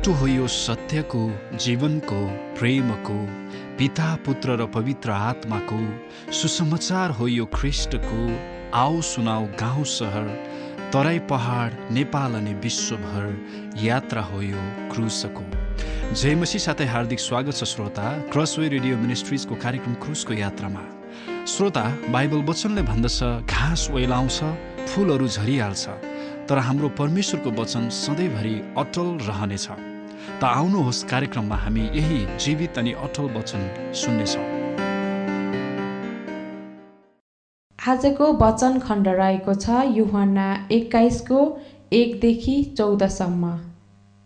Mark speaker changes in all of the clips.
Speaker 1: बाटो हो यो सत्यको जीवनको प्रेमको पिता पुत्र र पवित्र आत्माको सुसमाचार हो यो ख्रिस्टको आओ सुनाऊ गाउँ सहर तराई पहाड नेपाल अनि विश्वभर यात्रा हो यो क्रुसको। जयमसी साथै हार्दिक स्वागत छ श्रोता क्रसवे रेडियो मिनिस्ट्रिजको कार्यक्रम क्रुसको यात्रामा। श्रोता बाइबल वचनले भन्दछ घाँस ओइलाउँछ फुलहरू झरिहाल्छ तर हाम्रो परमेश्वरको वचन सधैँभरि अटल रहनेछ। त आउनुहोस् कार्यक्रममा हामी यही जीवित अनि अटल वचन सुन्नेछौँ।
Speaker 2: आजको वचन खण्ड रहेको छ युहन्ना एक्काइसको एकदेखि चौधसम्म।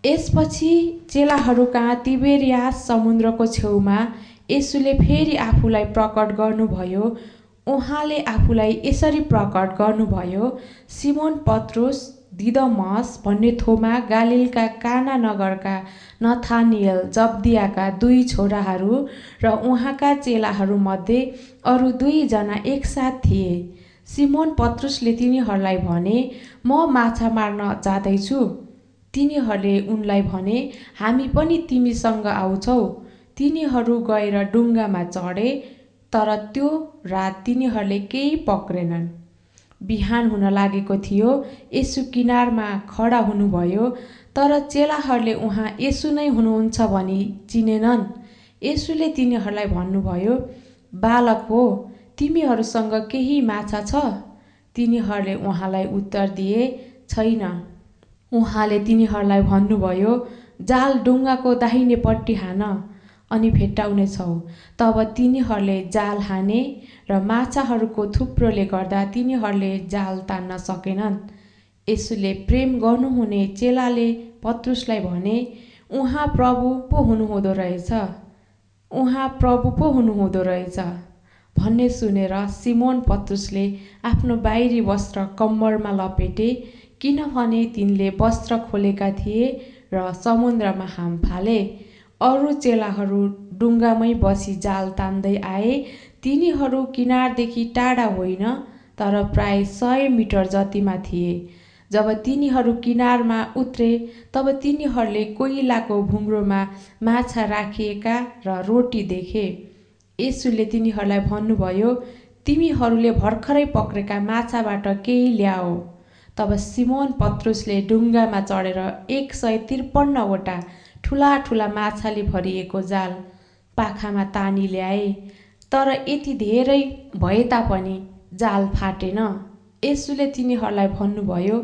Speaker 2: यसपछि चेलाहरू कहाँ तिबेरियास समुद्रको छेउमा यसुले फेरि आफूलाई प्रकट गर्नुभयो। उहाँले आफूलाई यसरी प्रकट गर्नुभयो सिमोन पत्रुस दिदमस भन्ने थोमा गालिलका काना नगरका नथानियल जब्दियाका दुई छोराहरू र उहाँका चेलाहरूमध्ये अरू दुईजना एकसाथ थिए। सिमोन पत्रुसले तिनीहरूलाई भने म माछा मार्न जाँदैछु। तिनीहरूले उनलाई भने हामी पनि तिमीसँग आउँछौ। तिनीहरू गएर डुङ्गामा चढे तर त्यो रात तिनीहरूले केही पक्रेनन्। बिहान हुन लागेको थियो। यसु किनारमा खडा हुनुभयो तर चेलाहरूले उहाँ यसु नै हुनुहुन्छ भनी चिनेनन्। यसुले तिनीहरूलाई भन्नुभयो बालक हो तिमीहरूसँग केही माछा छ? तिनीहरूले उहाँलाई उत्तर दिए छैन। उहाँले तिनीहरूलाई भन्नुभयो जाल डुङ्गाको दाहिनेपट्टि हान। अनि भेट्टाउनेछौ। तब तिनीहरूले जाल हाने र माछाहरूको थुप्रोले गर्दा तिनीहरूले जाल तान्न सकेनन्। यसुले प्रेम गर्नुहुने चेलाले पत्रुसलाई भने उहाँ प्रभु पो हुनुहुँदो रहेछ। उहाँ प्रभु पो हुनुहुँदो रहेछ। भन्ने सुनेर सिमोन पत्रुसले आफ्नो बाहिरी वस्त्र कम्मरमा लपेटे किनभने तिनले वस्त्र खोलेका थिए र समुद्रमा हाम फाले। अरू चेलाहरू डुङ्गामै बसी जाल तान्दै आए। तिनीहरू किनारदेखि टाढा होइन तर प्राय सय मिटर जतिमा थिए। जब तिनीहरू किनारमा उत्रे तब तिनीहरूले कोइलाको भुङ्रोमा माछा राखिएका र रोटी देखे। यसुले तिनीहरूलाई भन्नुभयो तिमीहरूले भर्खरै पक्रेका माछाबाट केही ल्याओ। तब सिमोन पत्रुसले डुङ्गामा चढेर एक सय त्रिपन्नवटा ठुला ठुला माछाले भरिएको जाल पाखामा तानी ल्याए तर यति धेरै भए तापनि जाल फाटेन। यसुले तिनीहरूलाई भन्नुभयो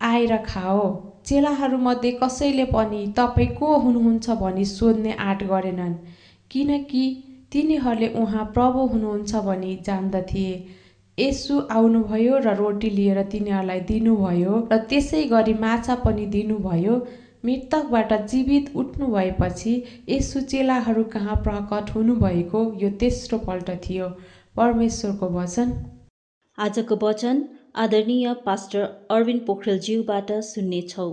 Speaker 2: आएर खाओ। चेलाहरूमध्ये कसैले पनि तपाईँ को हुनुहुन्छ भनी सोध्ने आँट गरेनन् किनकि तिनीहरूले उहाँ प्रभु हुनुहुन्छ भनी जान्दथे यसु आउनुभयो र रोटी लिएर तिनीहरूलाई दिनुभयो र त्यसै गरी माछा पनि दिनुभयो मृतकबाट जीवित उठ्नु भएपछि यसु चेलाहरू कहाँ प्रकट हुनुभएको यो तेस्रो पल्ट थियो। परमेश्वरको वचन।
Speaker 3: आजको वचन आदरणीय पास्टर अरविन्द पोखरेलज्यूबाट सुन्नेछौँ।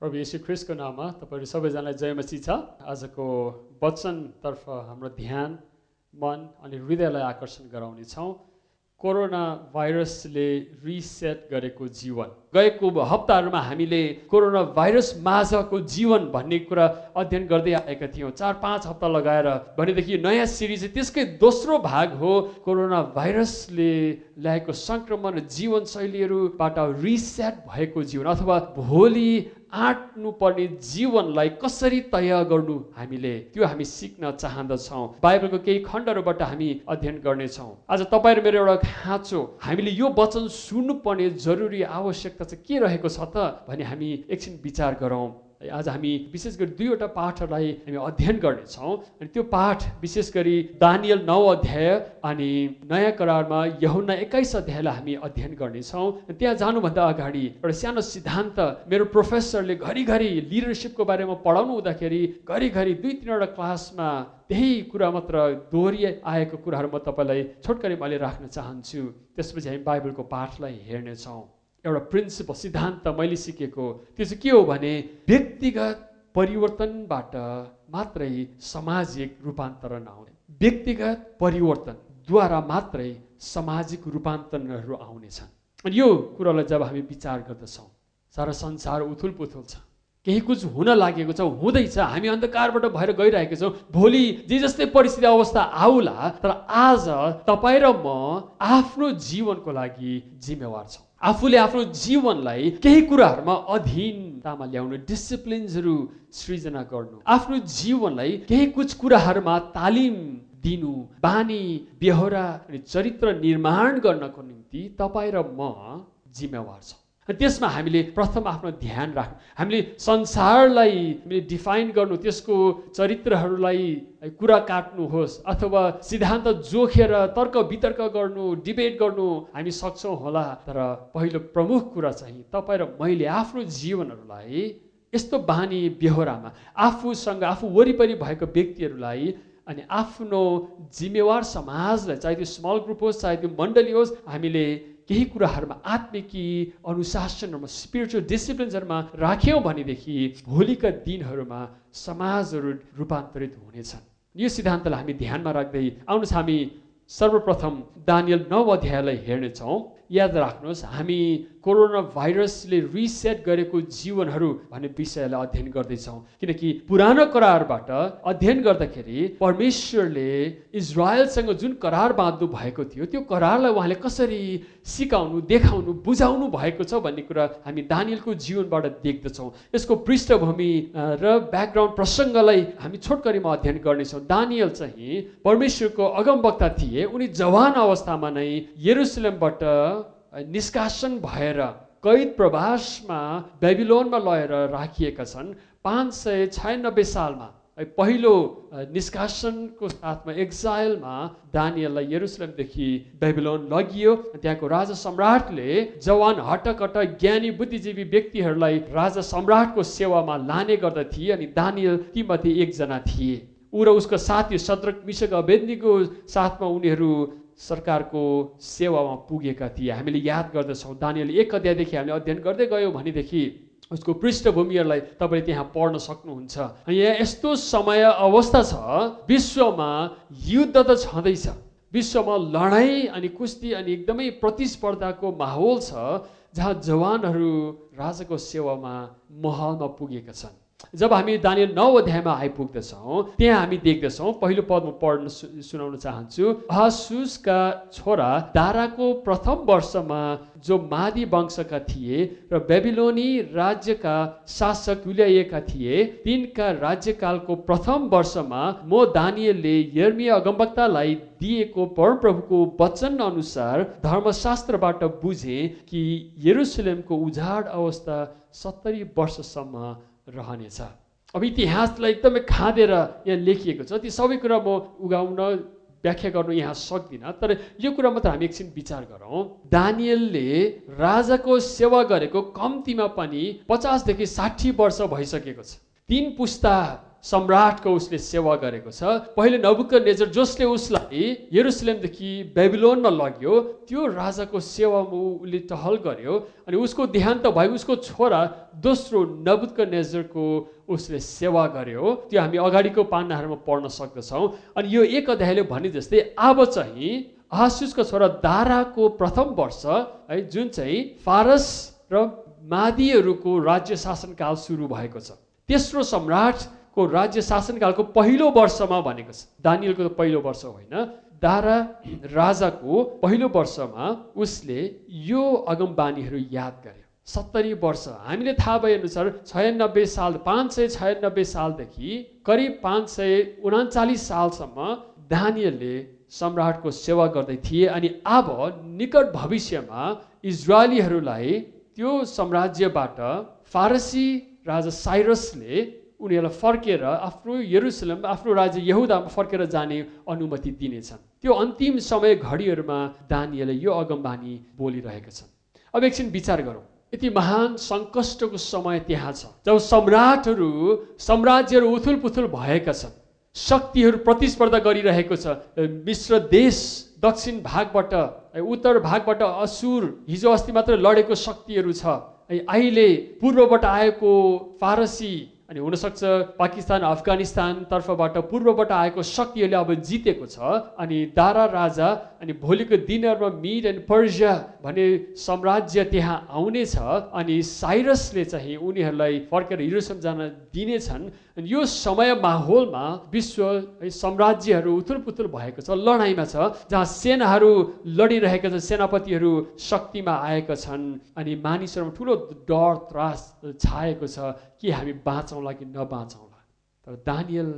Speaker 4: प्रभु यशु ख्रिस्टको नाममा तपाईँहरू सबैजनालाई जयमसी छ। आजको वचनतर्फ हाम्रो ध्यान मन अनि हृदयलाई आकर्षण गराउनेछौँ। कोरोना भाइरसले रिसेट गरेको जीवन। गएको हप्ताहरूमा हामीले कोरोना भाइरस माझको जीवन भन्ने कुरा अध्ययन गर्दै आएका थियौँ। चार पाँच हप्ता लगाएर भनेदेखि नयाँ सिरिज त्यसकै दोस्रो भाग हो कोरोना भाइरसले ल्याएको सङ्क्रमण जीवनशैलीहरूबाट रिसेट भएको जीवन अथवा भोलि आँट्नु पर्ने जीवनलाई कसरी तय गर्नु हामीले? त्यो हामी सिक्न चाहँदछौँ बाइबलको केही खण्डहरूबाट हामी अध्ययन गर्नेछौँ। आज तपाईँ मेरो एउटा खाँचो हामीले यो वचन सुन्नुपर्ने जरुरी आवश्यकता चाहिँ के रहेको छ त भने हामी एकछिन विचार गरौँ। आज हामी विशेष गरी दुईवटा पाठहरूलाई हामी अध्ययन गर्नेछौँ अनि त्यो पाठ विशेष गरी दानियल नौ अध्याय अनि नयाँ करारमा यहुना एक्काइस अध्यायलाई हामी अध्ययन गर्नेछौँ। त्यहाँ जानुभन्दा अगाडि एउटा सानो सिद्धान्त मेरो प्रोफेसरले घरिघरि लिडरसिपको बारेमा पढाउनु हुँदाखेरि घरिघरि दुई तिनवटा क्लासमा त्यही कुरा मात्र दोहोरी आएको कुराहरू म तपाईँलाई छोटकरी मैले राख्न चाहन्छु। त्यसपछि हामी बाइबलको पाठलाई हेर्नेछौँ। एउटा प्रिन्सिपल सिद्धान्त मैले सिकेको त्यो चाहिँ के हो भने व्यक्तिगत परिवर्तनबाट मात्रै सामाजिक रूपान्तरण आउने। व्यक्तिगत परिवर्तनद्वारा मात्रै सामाजिक रूपान्तरणहरू आउनेछन् अनि यो कुरालाई जब हामी विचार गर्दछौँ सारा संसार उथुल पुथुल छ। केही कुछ हुन लागेको छ हुँदैछ हामी अन्धकारबाट भएर गइरहेका छौँ। भोलि जे जस्तै परिस्थिति अवस्था आउला तर आज तपाईँ र म आफ्नो जीवनको लागि जिम्मेवार छौँ। आफूले आफ्नो जीवनलाई केही कुराहरूमा अधीनतामा ल्याउनु डिसिप्लिन्सहरू सृजना गर्नु। आफ्नो जीवनलाई केही कुछ कुराहरूमा तालिम दिनु बानी बेहोरा अनि चरित्र निर्माण गर्नको निम्ति तपाईँ र म जिम्मेवार छौँ। त्यसमा हामीले प्रथम आफ्नो ध्यान राख्नु हामीले संसारलाई हामीले डिफाइन गर्नु त्यसको चरित्रहरूलाई कुरा काट्नुहोस् अथवा सिद्धान्त जोखेर तर्क वितर्क गर्नु डिबेट गर्नु हामी सक्छौँ होला। तर पहिलो प्रमुख कुरा चाहिँ तपाईँ र मैले आफ्नो जीवनहरूलाई यस्तो बानी बेहोरामा आफूसँग आफू वरिपरि भएको व्यक्तिहरूलाई अनि आफ्नो जिम्मेवार समाजलाई चाहे त्यो स्मल ग्रुप होस् चाहे त्यो मण्डली होस् हामीले केही कुराहरूमा आत्मिकी अनुशासनहरूमा स्पिरिचुअल डिसिप्लिन्सहरूमा राख्यौँ भनेदेखि भोलिका दिनहरूमा समाजहरू रूपान्तरित हुनेछन्। यो सिद्धान्तलाई हामी ध्यानमा राख्दै आउनुहोस्। हामी सर्वप्रथम दानियल नौ अध्यायलाई हेर्नेछौँ। याद राख्नुहोस् हामी कोरोना भाइरसले रिसेट गरेको जीवनहरू भन्ने विषयलाई अध्ययन गर्दैछौँ। किनकि पुरानो करारबाट अध्ययन गर्दाखेरि परमेश्वरले इजरायलसँग जुन करार बाँध्नु भएको थियो त्यो करारलाई उहाँले कसरी सिकाउनु देखाउनु बुझाउनु भएको छ भन्ने कुरा हामी दानियलको जीवनबाट देख्दछौँ। यसको पृष्ठभूमि र ब्याकग्राउन्ड प्रसङ्गलाई हामी छोटकरीमा अध्ययन गर्नेछौँ। दानियल चाहिँ परमेश्वरको अगमवक्ता थिए। उनी जवान अवस्थामा नै यरुसलेमबाट निष्कासन भएर कैद प्रवासमा बेबिलोनमा लगेर राखिएका छन्। पाँच सय छयानब्बे सालमा पहिलो निष्कासनको साथमा एक्जाइलमा दानियललाई यरुसलेमदेखि बेबिलोन लगियो। त्यहाँको राजा सम्राटले जवान हटकट ज्ञानी बुद्धिजीवी व्यक्तिहरूलाई राजा सम्राटको सेवामा लाने गर्दथिए अनि दानियल तीमध्ये एकजना थिए। ऊ र उसको साथी सद्रक मिसक अवेदनीको साथमा उनीहरू सरकारको सेवामा पुगेका थिए। हामीले याद गर्दछौँ दानियल एक अध्यायदेखि हामीले अध्ययन गर्दै गयौँ भनेदेखि उसको पृष्ठभूमिहरूलाई तपाईँले त्यहाँ पढ्न सक्नुहुन्छ। यहाँ यस्तो समय अवस्था छ विश्वमा युद्ध त छँदैछ। विश्वमा लडाइँ अनि कुस्ती अनि एकदमै प्रतिस्पर्धाको माहौल छ जहाँ जवानहरू राजाको सेवामा महलमा पुगेका छन्। जब हामी दानियल नौ अध्यायमा आइपुग्दछौँ त्यहाँ हामी देख्दछौँ पहिलो पदमा पढ्न सुनाउन चाहन्छु हसुसका छोरा दाराको प्रथम वर्षमा जो मादी वंशका थिए र बेबिलोनी राज्यका शासक तुल्याइएका थिए तिनका राज्यकालको प्रथम वर्षमा म दानियलले यर्मिया अगमवक्तालाई दिएको परमप्रभुको वचन अनुसार धर्मशास्त्रबाट बुझे कि यरुसलेमको उजाड अवस्था सत्तरी वर्षसम्म रहनेछ। अब इतिहासलाई एकदमै खाँदेर यहाँ लेखिएको छ। ती सबै कुरा म उगाउन व्याख्या गर्नु यहाँ सक्दिनँ। तर यो कुरा मात्र हामी एकछिन विचार गरौँ। दानियलले राजाको सेवा गरेको कम्तीमा पनि पचासदेखि साठी वर्ष भइसकेको छ। तिन पुस्ता सम्राटको उसले सेवा गरेको छ। पहिले नबुक्क नेजर जसले उसलाई यरुसलेमदेखि बेबिलोनमा लग्यो त्यो राजाको सेवामा उसले टहल गर्यो अनि उसको देहान्त भयो उसको छोरा दोस्रो नबुक्क नेजरको उसले सेवा गर्यो। त्यो हामी अगाडिको पान्नाहरूमा पढ्न सक्दछौँ। अनि यो एक अध्यायले भने जस्तै अब चाहिँ आसुसको छोरा दाराको प्रथम वर्ष है जुन चाहिँ फारस र मादीहरूको राज्य शासनकाल सुरु भएको छ। तेस्रो सम्राटको राज्य शासनकालको पहिलो वर्षमा भनेको छ। दानियलको पहिलो वर्ष होइन। दारा राजाको पहिलो वर्षमा उसले यो अगमबानीहरू याद गर्यो। सत्तरी वर्ष। हामीले थाहा भए अनुसार छयानब्बे साल पाँच सय छयानब्बे सालदेखि करिब पाँच सय उनाचालिस सालसम्म दानियलले सम्राटको सेवा गर्दै थिए अनि अब निकट भविष्यमा इजरायलीहरूलाई त्यो साम्राज्यबाट फारसी राजा साइरसले उनीहरूलाई फर्केर आफ्नो यरुसलम आफ्नो राज्य यहुदामा फर्केर जाने अनुमति दिनेछन्। त्यो अन्तिम समय घडीहरूमा दानियले यो अगमबानी बोलिरहेका छन्। अब एकछिन विचार गरौँ। यति महान सङ्कष्टको समय त्यहाँ छ जब सम्राटहरू साम्राज्यहरू उथुल पुथुल भएका छन्। शक्तिहरू प्रतिस्पर्धा गरिरहेको छ। मिश्र देश दक्षिण भागबाट उत्तर भागबाट असुर हिजो अस्ति मात्र लडेको शक्तिहरू छ। अहिले पूर्वबाट आएको फारसी अनि हुनसक्छ पाकिस्तान अफगानिस्तान तर्फबाट पूर्वबाट आएको शक्तिहरूले अब जितेको छ। अनि दारा राजा अनि भोलिको दिनहरूमा मिड एन्ड पर्जिया भन्ने साम्राज्य त्यहाँ आउनेछ। अनि साइरसले चाहिँ उनीहरूलाई फर्केर हिरोसम्म जान दिनेछन्। अनि यो समय माहौलमा विश्व है साम्राज्यहरू उथुल पुथुल भएको छ लडाइँमा छ जहाँ सेनाहरू लडिरहेका छन् सेनापतिहरू शक्तिमा आएका छन्। अनि मानिसहरूमा ठुलो डर त्रास छाएको छ कि हामी बाँचौँला कि नबाँचौँला तर दानियल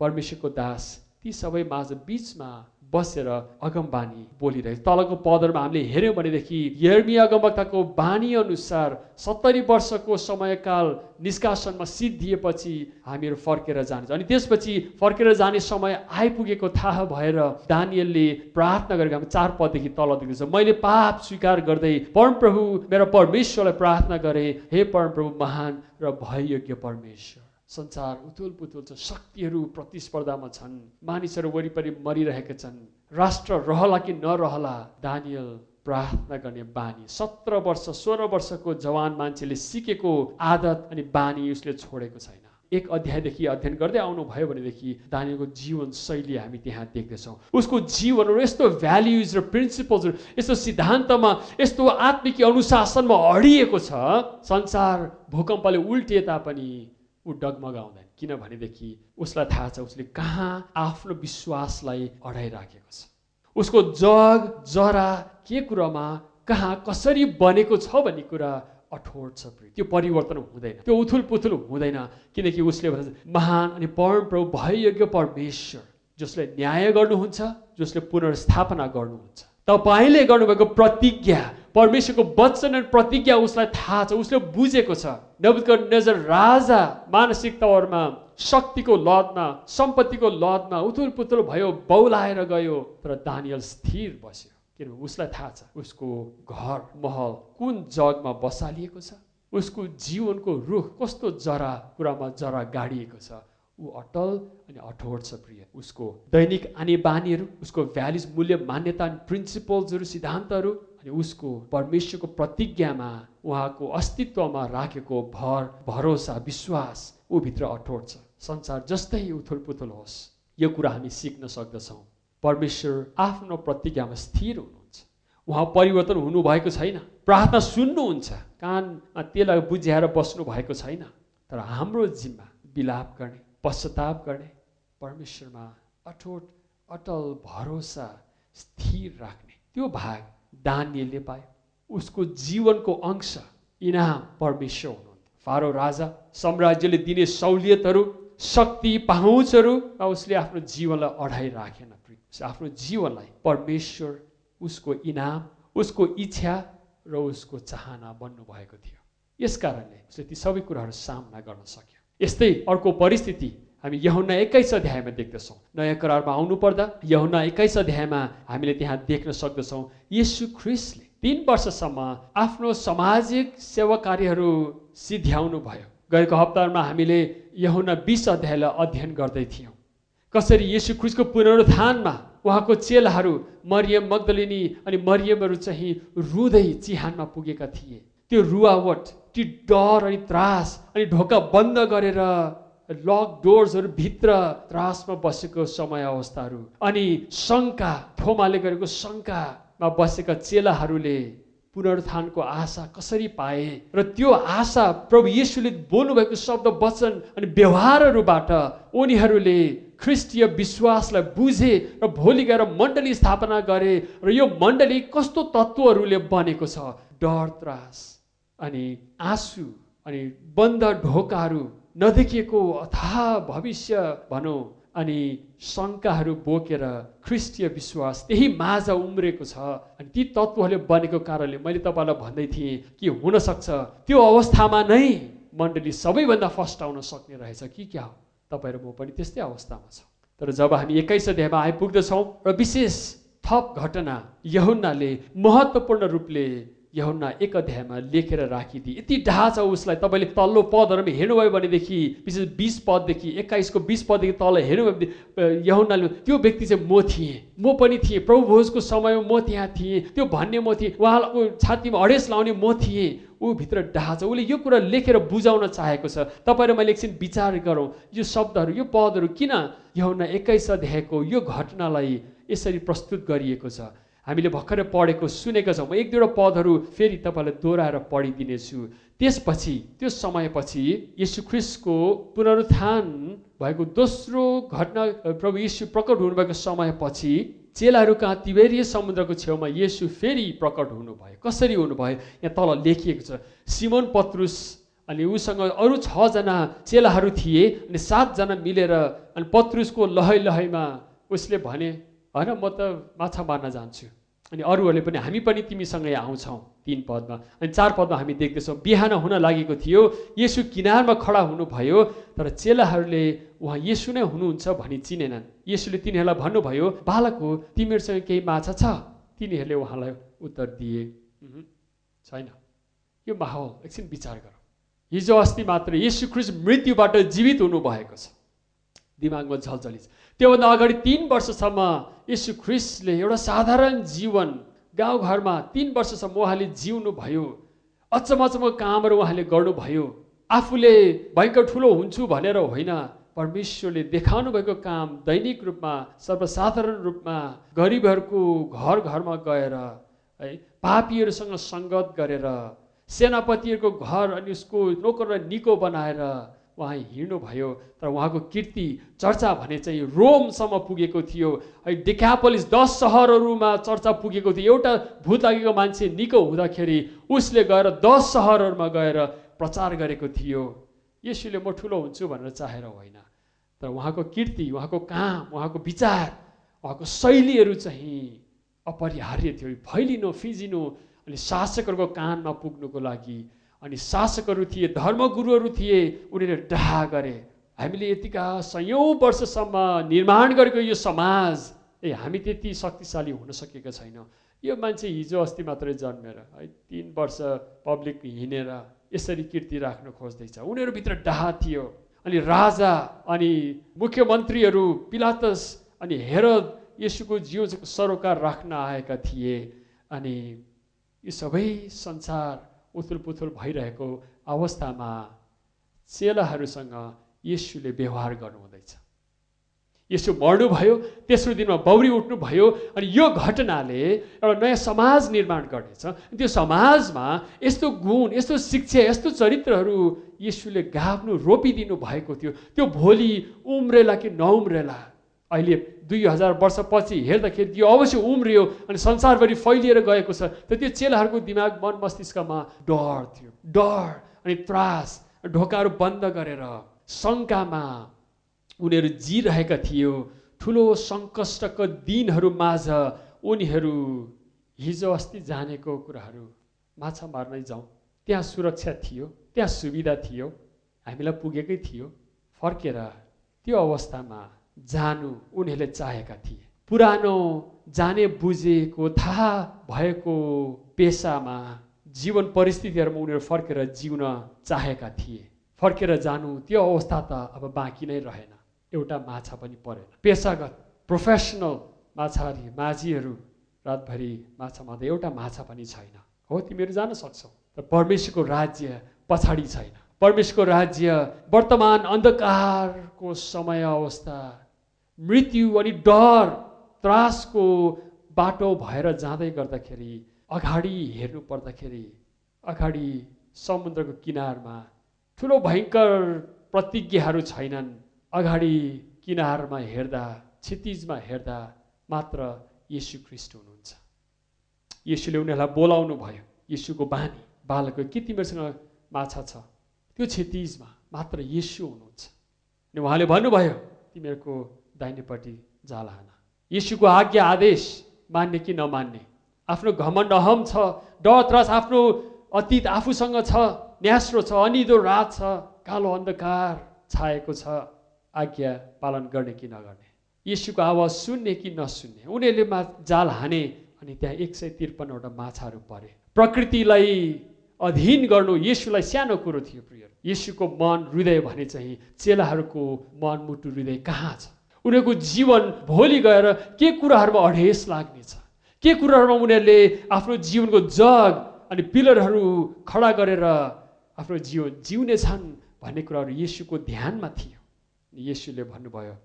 Speaker 4: परमेश्वरको दास ती सबै माझ बिचमा बसेर अगमबानी बोलिरहेको तलको पदहरूमा हामीले हेऱ्यौँ भनेदेखि यर्मी अगमवक्ताको बानी अनुसार सत्तरी वर्षको समयकाल निष्कासनमा सिद्धिएपछि हामीहरू फर्केर जान्छ। अनि त्यसपछि फर्केर जाने समय आइपुगेको थाहा भएर दानियलले प्रार्थना गरेको हामी चार पददेखि तल देख्दैछ मैले पाप स्वीकार गर्दै परमप्रभु मेरो परमेश्वरलाई प्रार्थना गरेँ हे परमप्रभु महान र भययोग्य परमेश्वर। संसार उथुल पुथुल छ शक्तिहरू प्रतिस्पर्धामा छन्। मानिसहरू वरिपरि मरिरहेका छन्। राष्ट्र रहला कि नरहला दानियल प्रार्थना गर्ने बानी। सत्र वर्ष सोह्र वर्षको जवान मान्छेले सिकेको आदत अनि बानी उसले छोडेको छैन। एक अध्यायदेखि अध्ययन गर्दै आउनुभयो भनेदेखि दानियलको जीवन शैली हामी त्यहाँ देख्दछौँ। उसको जीवनहरू यस्तो भ्याल्युज र प्रिन्सिपल्सहरू यस्तो सिद्धान्तमा यस्तो आत्मिक अनुशासनमा अडिएको छ। संसार भूकम्पले उल्टिए तापनि ऊ डगमगाउँदैन। किनभनेदेखि उसलाई थाहा छ उसले कहाँ आफ्नो विश्वासलाई अडाइराखेको छ। उसको जग जरा के कुरामा कहाँ कसरी बनेको छ भन्ने कुरा अठोट छ त्यो परिवर्तन हुँदैन। त्यो उथुल पुथुल हुँदैन। किनकि उसले भन्छ महान अनि परम प्रभु भययोग्य परमेश्वर जसले न्याय गर्नुहुन्छ जसले पुनर्स्थापना गर्नुहुन्छ। तपाईँले गर्नुभएको प्रतिज्ञा परमेश्वरको वचन अनि प्रतिज्ञा उसलाई थाहा छ उसले बुझेको छ। नजर राजा मानसिक तवरमा शक्तिको लदमा सम्पत्तिको लदमा उथुल पुथुल भयो बौलाएर गयो तर दानियल स्थिर बस्यो। किनभने उसलाई थाहा छ उसको घर महल कुन जगमा बसालिएको छ उसको जीवनको रुख कस्तो जरा कुरामा जरा गाडिएको छ। ऊ अटल अनि अठोट छ प्रिय। उसको दैनिक आनी बानीहरू उसको भ्यालिज मूल्य मान्यता अनि प्रिन्सिपल्सहरू सिद्धान्तहरू अनि उसको परमेश्वरको प्रतिज्ञामा उहाँको अस्तित्वमा राखेको भर भरोसा विश्वास ऊ भित्र अठोट छ। संसार जस्तै उथुल पुथुल होस् यो कुरा हामी सिक्न सक्दछौँ। परमेश्वर आफ्नो प्रतिज्ञामा स्थिर हुनुहुन्छ। उहाँ परिवर्तन हुनुभएको छैन। प्रार्थना सुन्नुहुन्छ। कानमा त्यसलाई बुझ्याएर बस्नु भएको छैन। तर हाम्रो जिम्मा विलाप गर्ने पश्चाताप गर्ने परमेश्वरमा अठोट अटल भरोसा स्थिर राख्ने त्यो भाग दानियलले पायो। उसको जीवनको अंश इनाम परमेश्वर हुनुहुन्थ्यो। फारो राजा साम्राज्यले दिने सहुलियतहरू शक्ति पहुँचहरू उसले आफ्नो जीवनलाई अढाइ राखेन आफ्नो जीवनलाई परमेश्वर उसको इनाम उसको इच्छा र उसको चाहना बन्नुभएको थियो। यस कारणले उसले ती सबै कुराहरू सामना गर्न सक्यो। यस्तै अर्को परिस्थिति हामी यहुना एक्काइस अध्यायमा देख्दछौँ। नयाँ करारमा आउनु पर्दा यहुना एक्काइस अध्यायमा हामीले त्यहाँ देख्न सक्दछौँ यीशु ख्रिस्टले तिन वर्षसम्म आफ्नो सामाजिक सेवा कार्यहरू सिध्याउनु भयो। गएको हप्तामा हामीले यहुना बिस अध्यायलाई अध्ययन गर्दै थियौँ। कसरी यीशु ख्रिस्टको पुनरुत्थानमा उहाँको चेलाहरू मरियम मगदलिनी अनि मरियमहरू चाहिँ रुँदै चिहानमा पुगेका थिए। त्यो रुवावट त्यो डर अनि त्रास अनि ढोका बन्द गरेर लक डोर्सहरू भित्र त्रासमा बसेको समय अवस्थाहरू अनि शङ्का थोमाले गरेको शङ्कामा बसेका चेलाहरूले पुनरुत्थानको आशा कसरी पाए? र त्यो आशा प्रभु येशूले बोल्नुभएको शब्द वचन अनि व्यवहारहरूबाट उनीहरूले ख्रिस्टीय विश्वासलाई बुझे र भोलि गएर मण्डली स्थापना गरे र यो मण्डली कस्तो तत्त्वहरूले बनेको छ? डर त्रास अनि आँसु अनि बन्द ढोकाहरू नदेखिएको अथाह भविष्य भनौँ अनि शङ्काहरू बोकेर ख्रिस्टीय विश्वास त्यही माझ उम्रेको छ। अनि ती तत्त्वहरूले बनेको कारणले मैले तपाईँलाई भन्दै थिएँ कि हुनसक्छ। त्यो अवस्थामा नै मण्डली सबैभन्दा फर्स्ट आउन सक्ने रहेछ कि क्या हो? तपाईँ र म पनि त्यस्तै अवस्थामा छ। तर जब हामी एक्काइस अध्यायमा आइपुग्दछौँ र विशेष थप घटना यहुन्नाले महत्त्वपूर्ण रूपले यहुन्ना एक अध्यायमा लेखेर राखिदिए। यति ढाहा छ उसलाई तपाईँले तल्लो पदहरूमा हेर्नुभयो भनेदेखि विशेष बिस पददेखि एक्काइसको बिस पददेखि तल हेर्नुभयो भने यहुन्नाले त्यो व्यक्ति चाहिँ म थिएँ। म पनि थिएँ। प्रभु भोजको समयमा म त्यहाँ थिएँ। त्यो भन्ने म थिएँ। उहाँको छातीमा अडेस लाउने म थिएँ। ऊ भित्र ढाहा छ। उसले यो कुरा लेखेर बुझाउन चाहेको छ। तपाईँ र मैले एकछिन विचार गरौँ। यो शब्दहरू यो पदहरू किन यहुन्ना एक्काइस अध्यायको यो घटनालाई यसरी प्रस्तुत गरिएको छ? हामीले भर्खरै पढेको सुनेका छौँ। म एक दुईवटा पदहरू फेरि तपाईँलाई दोहोऱ्याएर पढिदिनेछु। त्यसपछि त्यो समयपछि यीशु ख्रिस्टको पुनरुत्थान भएको दोस्रो घटना प्रभु यीशु प्रकट हुनुभएको समयपछि चेलाहरू कहाँ तिबेरिय समुद्रको छेउमा येसु फेरि प्रकट हुनुभयो। कसरी हुनुभयो? यहाँ तल लेखिएको छ। सिमोन पत्रुस अनि उसँग अरू छजना चेलाहरू थिए अनि सातजना मिलेर अनि पत्रुसको लहै लहैमा उसले भने होइन म त माछा मार्न जान्छु। अनि अरूहरूले पनि हामी पनि तिमीसँगै आउँछौँ तिन पदमा। अनि चार पदमा हामी देख्दैछौँ बिहान हुन लागेको थियो यसु किनारमा खडा हुनुभयो तर चेलाहरूले उहाँ यसु नै हुनुहुन्छ भनी चिनेनन्। यसुले तिनीहरूलाई भन्नुभयो बालक हो तिमीहरूसँग केही माछा छ? तिनीहरूले उहाँलाई उत्तर दिए छैन। यो माहौल एकछिन विचार गरौँ। हिजो अस्ति मात्र यसु मृत्युबाट जीवित हुनुभएको छ। दिमागमा झलझली त्योभन्दा अगाडि तिन वर्षसम्म यीशु ख्रिस्टले एउटा साधारण जीवन गाउँघरमा तिन वर्षसम्म उहाँले जिउनु भयो अचम्म कामहरू उहाँले गर्नुभयो। आफूले भयङ्कर ठुलो हुन्छु भनेर होइन परमेश्वरले देखाउनु भएको काम दैनिक रूपमा सर्वसाधारण रूपमा गरिबहरूको घर घरमा गएर है पापीहरूसँग सङ्गत गरेर सेनापतिहरूको घर अनि उसको नोकर निको बनाएर उहाँ हिँड्नुभयो तर उहाँको कीर्ति चर्चा भने चाहिँ रोमसम्म पुगेको थियो। है डेकापोलिस दस सहरहरूमा चर्चा पुगेको थियो। एउटा भूत लागेको मान्छे निको हुँदाखेरि उसले गएर दस सहरहरूमा गएर प्रचार गरेको थियो। यसुले म ठुलो हुन्छु भनेर चाहेर होइन। तर उहाँको कीर्ति उहाँको काम उहाँको विचार उहाँको शैलीहरू चाहिँ अपरिहार्य थियो। फैलिनु फिजिनु अनि शासकहरूको कानमा पुग्नुको लागि अनि शासकहरू थिए धर्मगुरुहरू थिए उनीहरूले डाहा गरे। हामीले यतिका सयौँ वर्षसम्म निर्माण गरेको यो समाज ए हामी त्यति शक्तिशाली हुन सकेका छैनौँ। यो मान्छे हिजो अस्ति मात्रै जन्मेर है तिन वर्ष पब्लिक हिँडेर यसरी कीर्ति राख्न खोज्दैछ। उनीहरूभित्र डाहा थियो। अनि राजा अनि मुख्यमन्त्रीहरू पिलातस अनि हेरद यसुको जिउ सरोकार राख्न आएका थिए। अनि यो सबै संसार उथुल पुथुल भइरहेको अवस्थामा चेलाहरूसँग यसुले व्यवहार गर्नुहुँदैछ। यसो मर्नुभयो तेस्रो दिनमा बौरी उठ्नुभयो अनि यो घटनाले एउटा नयाँ समाज निर्माण गर्नेछ। त्यो समाजमा यस्तो गुण यस्तो शिक्षा यस्तो चरित्रहरू यसुले गाभ्नु रोपिदिनु भएको थियो। त्यो भोलि उम्रेला कि नउम्रेला अहिले दुई हजार वर्षपछि हेर्दाखेरि त्यो अवश्य उम्रियो अनि संसारभरि फैलिएर गएको छ त त्यो चेलाहरूको दिमाग मन मस्तिष्कमा डर थियो। डर अनि त्रास ढोकाहरू बन्द गरेर शङ्कामा उनीहरू जिरहेका थियो। ठुलो सङ्कष्टको दिनहरू माझ उनीहरू हिजो अस्ति जानेको कुराहरू माछा मार्नै जाउँ। त्यहाँ सुरक्षा थियो त्यहाँ सुविधा थियो हामीलाई पुगेकै थियो। फर्केर त्यो अवस्थामा जानु उनीहरूले चाहेका थिए। पुरानो जाने बुझेको थाहा भएको पेसामा जीवन परिस्थितिहरूमा उनीहरू फर्केर जिउन चाहेका थिए। फर्केर जानु त्यो अवस्था त अब बाँकी नै रहेन। एउटा माछा पनि परेन। पेसागत प्रोफेसनल माछाहारी माझीहरू रातभरि माछा मार्दा एउटा माछा पनि छैन। हो तिमीहरू जान सक्छौ। तर परमेश्वरको राज्य पछाडि छैन। परमेश्वरको राज्य वर्तमान अन्धकारको समय अवस्था मृत्यु अनि डर त्रासको बाटो भएर जाँदै गर्दाखेरि अगाडि हेर्नु पर्दाखेरि अगाडि समुद्रको किनारमा ठुलो भयङ्कर प्रतिज्ञाहरू छैनन्। अगाडि किनारमा हेर्दा क्षितिजमा हेर्दा मात्र येसु ख्रिस्ट हुनुहुन्छ। येसुले उनीहरूलाई बोलाउनु भयो। येसुको बानी बालकको के तिमीहरूसँग माछा छ? त्यो क्षितिजमा मात्र येसु हुनुहुन्छ। अनि उहाँले भन्नुभयो तिमीहरूको दाहिनेपट्टि जाल हान। येसुको आज्ञा आदेश मान्ने कि नमान्ने? आफ्नो घमण्ड अहम छ डर त्रास आफ्नो अतीत आफूसँग छ न्यास्रो छ अनिदो रात छ कालो अन्धकार छाएको छ आज्ञा पालन गर्ने कि नगर्ने? यीशुको आवाज सुन्ने कि नसुन्ने? उनीहरूले मा जाल हाने अनि त्यहाँ एक सय त्रिपन्नवटा माछाहरू परे। प्रकृतिलाई अधीन गर्नु यीशुलाई सानो कुरो थियो प्रिय यीशुको मन हृदय भने चाहिँ चेलाहरूको मन मुटु हृदय कहाँ छ? उनीहरूको जीवन भोलि गएर के कुराहरूमा अढेस लाग्नेछ? के कुराहरूमा उनीहरूले आफ्नो जीवनको जग अनि पिलरहरू खडा गरेर आफ्नो जीवन जिउनेछन् भन्ने कुराहरू येसुको ध्यानमा थियो। येसुले भन्नुभयो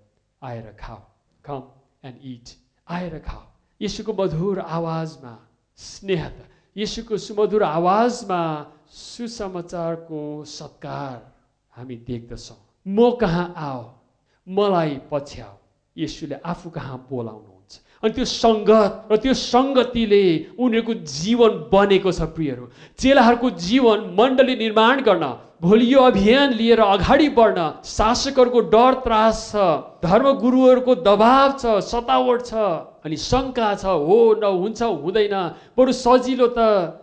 Speaker 4: आएर खाऊ कम एन्ड इट आएर खाऊ येसुको मधुर आवाजमा स्नेहता येसुको सुमधुर आवाजमा सुसमाचारको सत्कार हामी देख्दछौँ। म कहाँ आओ मलाई पछ्याऊ येसुले आफू कहाँ बोलाउनुहुन्छ। अनि त्यो सङ्गत र त्यो सङ्गतिले उनीहरूको जीवन बनेको छ प्रियहरू। चेलाहरूको जीवन मण्डली निर्माण गर्न भोलि यो अभियान लिएर अगाडि बढ्न शासकहरूको डर त्रास छ धर्मगुरुहरूको दबाव छ सतावट छ अनि शङ्का छ हो न हुन्छ हुँदैन। बरु सजिलो त।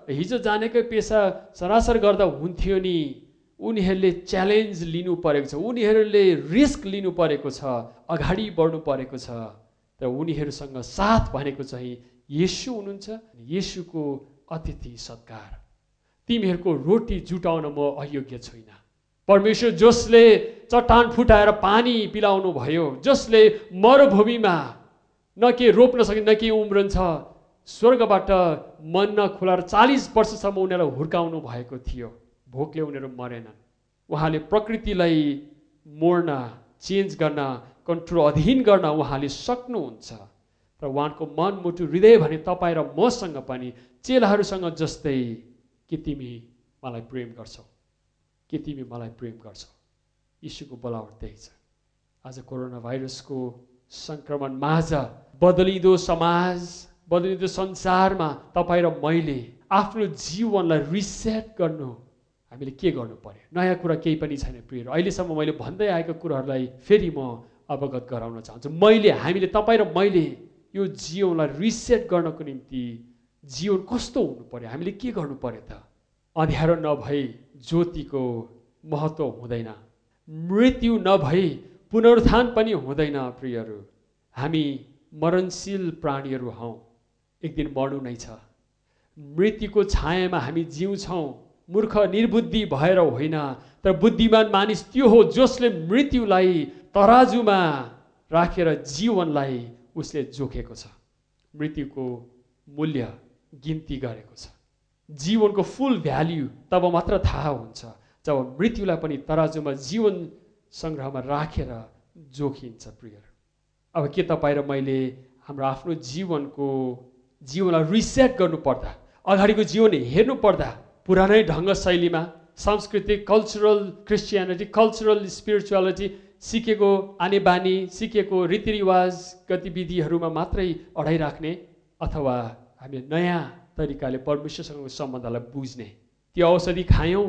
Speaker 4: हिजो जानेकै पेसा सरासर गर्दा हुन्थ्यो नि। उनीहरूले च्यालेन्ज लिनु परेको छ। उनीहरूले रिस्क लिनु परेको छ अगाडि बढ्नु परेको छ। र उनीहरूसँग साथ भनेको चाहिँ येसु हुनुहुन्छ येसुको अतिथि सत्कार। तिमीहरूको रोटी जुटाउन म अयोग्य छुइनँ परमेश्वर जसले चट्टान फुटाएर पानी पिलाउनु भयो जसले मरुभूमिमा न के रोप्न सके न के उम्रन्छ स्वर्गबाट मन खुलाएर चालिस वर्षसम्म उनीहरूलाई हुर्काउनु भएको थियो। भोकले उनीहरू मरेनन्। उहाँले प्रकृतिलाई मोड्न चेन्ज गर्न कन्ट्रोल अधीन गर्न उहाँले सक्नुहुन्छ। र उहाँको मन मुटु हृदय भने तपाईँ र मसँग पनि चेलाहरूसँग जस्तै के तिमी मलाई प्रेम गर्छौ। के तिमी मलाई प्रेम गर्छौ। यीशुको बोलावट त्यही छ। आज कोरोना भाइरसको सङ्क्रमण माझ बदलिँदो समाज बदलिँदो संसारमा तपाईँ र मैले आफ्नो जीवनलाई रिसेट गर्नु हामीले के गर्नु पर्यो? नयाँ कुरा केही पनि छैन प्रियहरू अहिलेसम्म मैले भन्दै आएको कुराहरूलाई फेरि म अवगत गराउन चाहन्छु। मैले हामीले तपाईँ र मैले यो जीवनलाई रिसेट गर्नको निम्ति जीवन कस्तो हुनु पर्यो? हामीले के गर्नु पर्यो त? अँध्यारो नभई ज्योतिको महत्त्व हुँदैन। मृत्यु नभई पुनरुत्थान पनि हुँदैन प्रियहरू। हामी मरणशील प्राणीहरू हौँ। एक दिन मर्नु नै छ। मृत्युको छायामा हामी जिउँछौँ। मूर्ख निर्बुद्धि भएर होइन। तर बुद्धिमान मानिस त्यो हो जसले मृत्युलाई तराजुमा राखेर जीवनलाई उसले जोखेको छ। मृत्युको मूल्य गिन्ती गरेको छ। जीवनको फुल भ्याल्यु तब मात्र थाहा हुन्छ जब मृत्युलाई पनि तराजुमा जीवन सङ्ग्रहमा राखेर जोखिन्छ प्रिय अब के तपाईँ र मैले हाम्रो आफ्नो जीवनको जीवनलाई रिसेट गर्नुपर्दा अगाडिको जीवन हेर्नु पर्दा पुरानै ढङ्ग शैलीमा सांस्कृतिक कल्चरल क्रिस्चियनिटी कल्चरल स्पिरिचुअलिटी सिकेको आने बानी सिकेको रीतिरिवाज गतिविधिहरूमा मात्रै अडाइराख्ने अथवा हामी नयाँ तरिकाले परमेश्वरसँगको सम्बन्धलाई बुझ्ने। त्यो औषधि खायौँ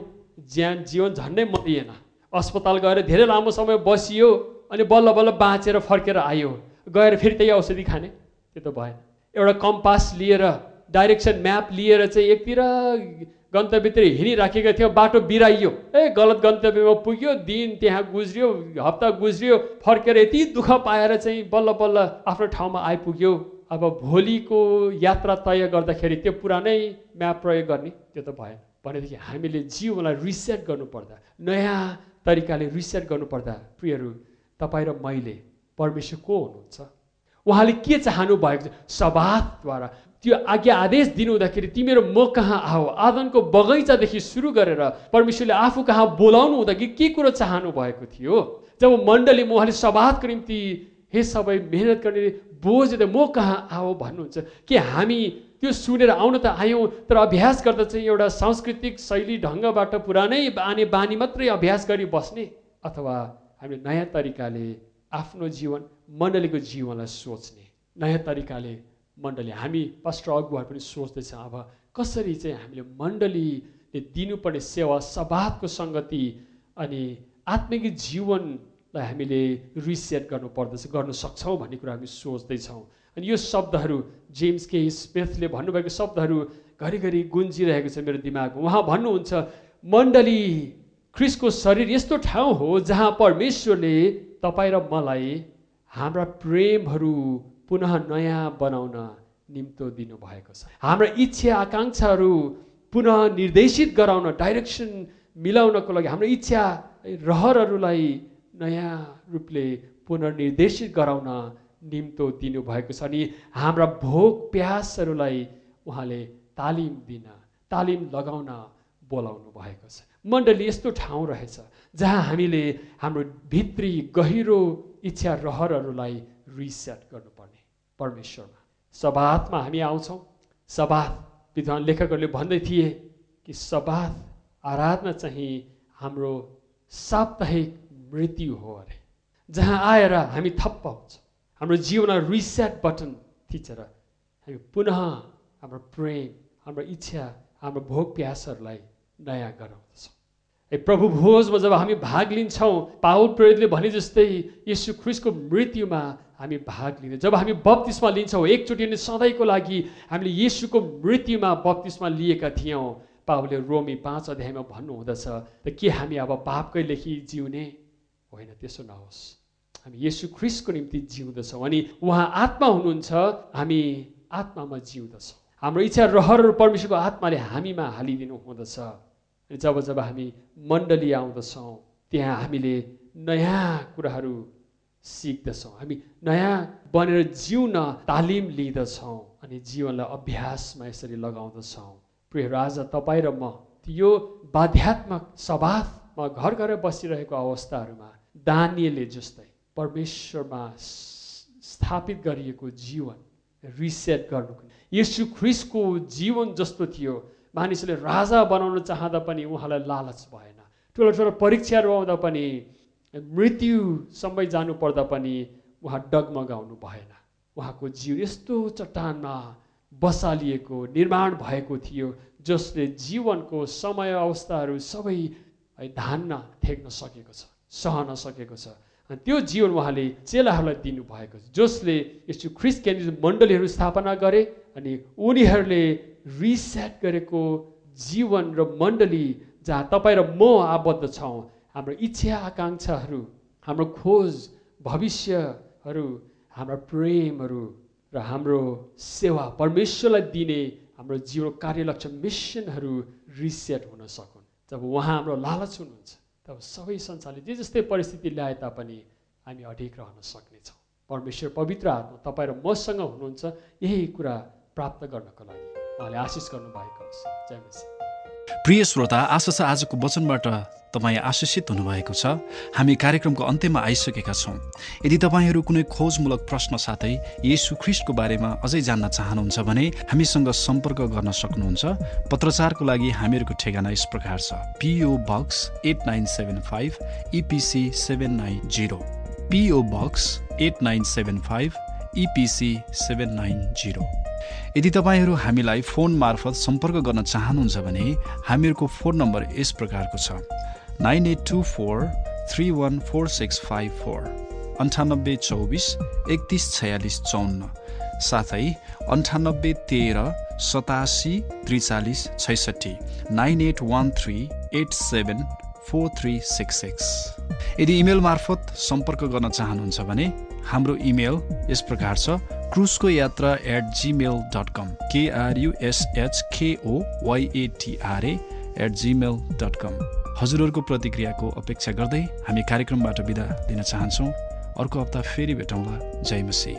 Speaker 4: ज्यान जीवन झन्डै मरिएन। अस्पताल गएर धेरै लामो समय बसियो अनि बल्ल बल्ल बाँचेर फर्केर आयो। गएर फेरि त्यही औषधि खाने। त्यो त भएन। एउटा कम्पास लिएर डाइरेक्सन म्याप लिएर चाहिँ एकतिर गन्तव्यतिर हिँडिराखेका थियो बाटो बिराइयो। ए गलत गन्तव्यमा पुग्यो दिन त्यहाँ गुज्रियो हप्ता गुज्रियो फर्केर यति दुःख पाएर चाहिँ बल्ल बल्ल आफ्नो ठाउँमा आइपुग्यो। अब भोलिको यात्रा तय गर्दाखेरि त्यो पुरानै म्याप प्रयोग गर्ने त्यो त भएन। भनेदेखि हामीले जीवनलाई रिसेट गर्नुपर्दा नयाँ तरिकाले रिसेट गर्नुपर्दा प्रियहरू तपाईँ र मैले परमेश्वर को हुनुहुन्छ? उहाँले के चाहनु भएको छ? सबातद्वारा त्यो आज्ञा आदेश दिनुहुँदाखेरि तिमीहरू म कहाँ आऊ आदनको बगैँचादेखि सुरु गरेर परमेश्वरले आफू कहाँ बोलाउनु हुँदाखेरि के कुरो चाहनु भएको थियो? जब मण्डलीमा उहाँले सबातको निम्ति हे सबै मेहनत गर्ने बोझ म कहाँ आऊ भन्नुहुन्छ? कि हामी त्यो सुनेर आउन त आयौँ तर अभ्यास गर्दा चाहिँ एउटा सांस्कृतिक शैली ढङ्गबाट पुरानै बानी बानी मात्रै अभ्यास गरी बस्ने अथवा हामीले नयाँ तरिकाले आफ्नो जीवन मण्डलीको जीवनलाई सोच्ने। नयाँ तरिकाले मण्डली। हामी पास्टर अगुवाहरू पनि सोच्दैछ अब कसरी चाहिँ हामीले मण्डलीले दिनुपर्ने सेवा सभातको सङ्गति अनि आत्मिक जीवनलाई हामीले रिसेट गर्नु पर्दछ गर्नु सक्छौँ भन्ने कुरा हामी सोच्दैछौँ। अनि यो शब्दहरू जेम्स के स्मिथले भन्नुभएको शब्दहरू घरिघरि गुन्जिरहेको छ मेरो दिमागमा। उहाँ भन्नुहुन्छ मण्डली ख्रिसको शरीर यस्तो ठाउँ हो जहाँ परमेश्वरले तपाईँ र मलाई हाम्रा प्रेमहरू पुनः नयाँ बनाउन निम्तो दिनुभएको छ। हाम्रा इच्छा आकाङ्क्षाहरू पुनः निर्देशित गराउन डाइरेक्सन मिलाउनको लागि हाम्रो इच्छा रहरहरूलाई नयाँ रूपले पुनर्निर्देशित गराउन निम्तो दिनुभएको छ अनि हाम्रा भोग प्यासहरूलाई उहाँले तालिम दिन तालिम लगाउन बोलाउनु भएको छ। मण्डली यस्तो ठाउँ रहेछ जहाँ हामीले हाम्रो भित्री गहिरो इच्छा रहरहरूलाई रिसेट गर्नुपर्ने परमेश्वरमा। सबातमा हामी आउँछौँ। सबात विद्वान लेखकहरूले भन्दै थिए कि सबात आराधना चाहिँ हाम्रो साप्ताहिक मृत्यु हो अरे। जहाँ आएर हामी थप्प हुन्छौँ। हाम्रो जीवनमा रिसेट बटन थिचेर हामी पुनः हाम्रो प्रेम हाम्रो इच्छा हाम्रो भोग प्यासहरूलाई नयाँ गराउँदछौँ। ए प्रभु भोजमा जब हामी भाग लिन्छौँ पाहुल प्रेरितले भने जस्तै यसु ख्रिसको मृत्युमा हामी भाग लिने जब हामी बत्तिसमा लिन्छौँ एकचोटि नै सधैँको लागि हामीले यसुको मृत्युमा बत्तिसमा लिएका थियौँ। पाहुले रोमी पाँच अध्यायमा भन्नुहुँदछ त के हामी अब पापकै लेखी जिउने? होइन त्यसो नहोस्। हामी यसु ख्रिसको निम्ति जिउँदछौँ अनि उहाँ आत्मा हुनुहुन्छ हामी आत्मामा जिउँदछौँ। हाम्रो इच्छा रहरहरू परमेश्वरको आत्माले हामीमा हालिदिनु हुँदछ। जब जब हामी मण्डली आउँदछौँ त्यहाँ हामीले नयाँ कुराहरू सिक्दछौँ। हामी नयाँ बनेर जिउन तालिम लिँदछौँ अनि जीवनलाई अभ्यासमा यसरी लगाउँदछौँ। प्रिय राजा तपाईँ र म यो बाध्यात्मक सभामा घर घर बसिरहेको अवस्थाहरूमा दानियले जस्तै परमेश्वरमा स्थापित गरिएको जीवन रिसेट गर्नुको यसु ख्रिसको जीवन जस्तो थियो। मानिसले राजा बनाउन चाहँदा पनि उहाँलाई लालच भएन। ठुलो ठुलो परीक्षाहरू आउँदा पनि मृत्युसम्मै जानु पर्दा पनि उहाँ डगमगाउनु भएन। उहाँको जीवन यस्तो चट्टानमा बसालिएको निर्माण भएको थियो जसले जीवनको समय अवस्थाहरू सबै धान्न थेक्न सकेको छ सहन सकेको छ। अनि त्यो जीवन उहाँले चेलाहरूलाई दिनुभएको छ जसले यस्तो केन्द्रित मण्डलीहरू स्थापना गरे अनि उनीहरूले रिसेट गरेको जीवन र मण्डली जहाँ तपाईँ र म आबद्ध छौँ हाम्रो इच्छा आकाङ्क्षाहरू हाम्रो खोज भविष्यहरू हाम्रा प्रेमहरू र हाम्रो सेवा परमेश्वरलाई दिने हाम्रो जीवन कार्यलक्ष्य मिसनहरू रिसेट हुन सकुन्। जब उहाँ हाम्रो लालच हुनुहुन्छ तब सबै संसारले जे जस्तै परिस्थिति ल्याए तापनि हामी अडिक रहन सक्नेछौँ। परमेश्वर पवित्र आत्मा तपाईँ र मसँग हुनुहुन्छ यही कुरा प्राप्त गर्नको लागि उहाँले आशिष गर्नुभएको होस् जय मसी
Speaker 1: प्रिय श्रोता आशा छ आजको वचनबाट तपाईँ आशिषित हुनुभएको छ। हामी कार्यक्रमको अन्त्यमा आइसकेका छौँ। यदि तपाईँहरू कुनै खोजमूलक प्रश्न साथै येसु ख्रिस्टको बारेमा अझै जान्न चाहनुहुन्छ भने हामीसँग सम्पर्क गर्न सक्नुहुन्छ। पत्रचारको लागि हामीहरूको ठेगाना यस प्रकार छ। PO box eight nine seven five EPC seven nine zero PO box eight nine seven five EPC seven nine zero यदि तपाईँहरू हामीलाई फोन मार्फत सम्पर्क गर्न चाहनुहुन्छ भने हामीहरूको फोन नम्बर यस प्रकारको छ। Nine eight two four three one four six five four. अन्ठानब्बे चौबिस एकतिस छयालिस चौन्न। साथै अन्ठानब्बे तेह्र सतासी त्रिचालिस छैसठी। Nine eight one three eight seven four three six six. यदि इमेल मार्फत सम्पर्क गर्न चाहनुहुन्छ भने हाम्रो इमेल यस प्रकार छ क्रुसको यात्रा at gmail dot com K R U S H K O Y A T R A at gmail dot com हजुरहरूको प्रतिक्रियाको अपेक्षा गर्दै हामी कार्यक्रमबाट बिदा लिन चाहन्छौँ। अर्को हप्ता फेरि भेटौँला। जय मसी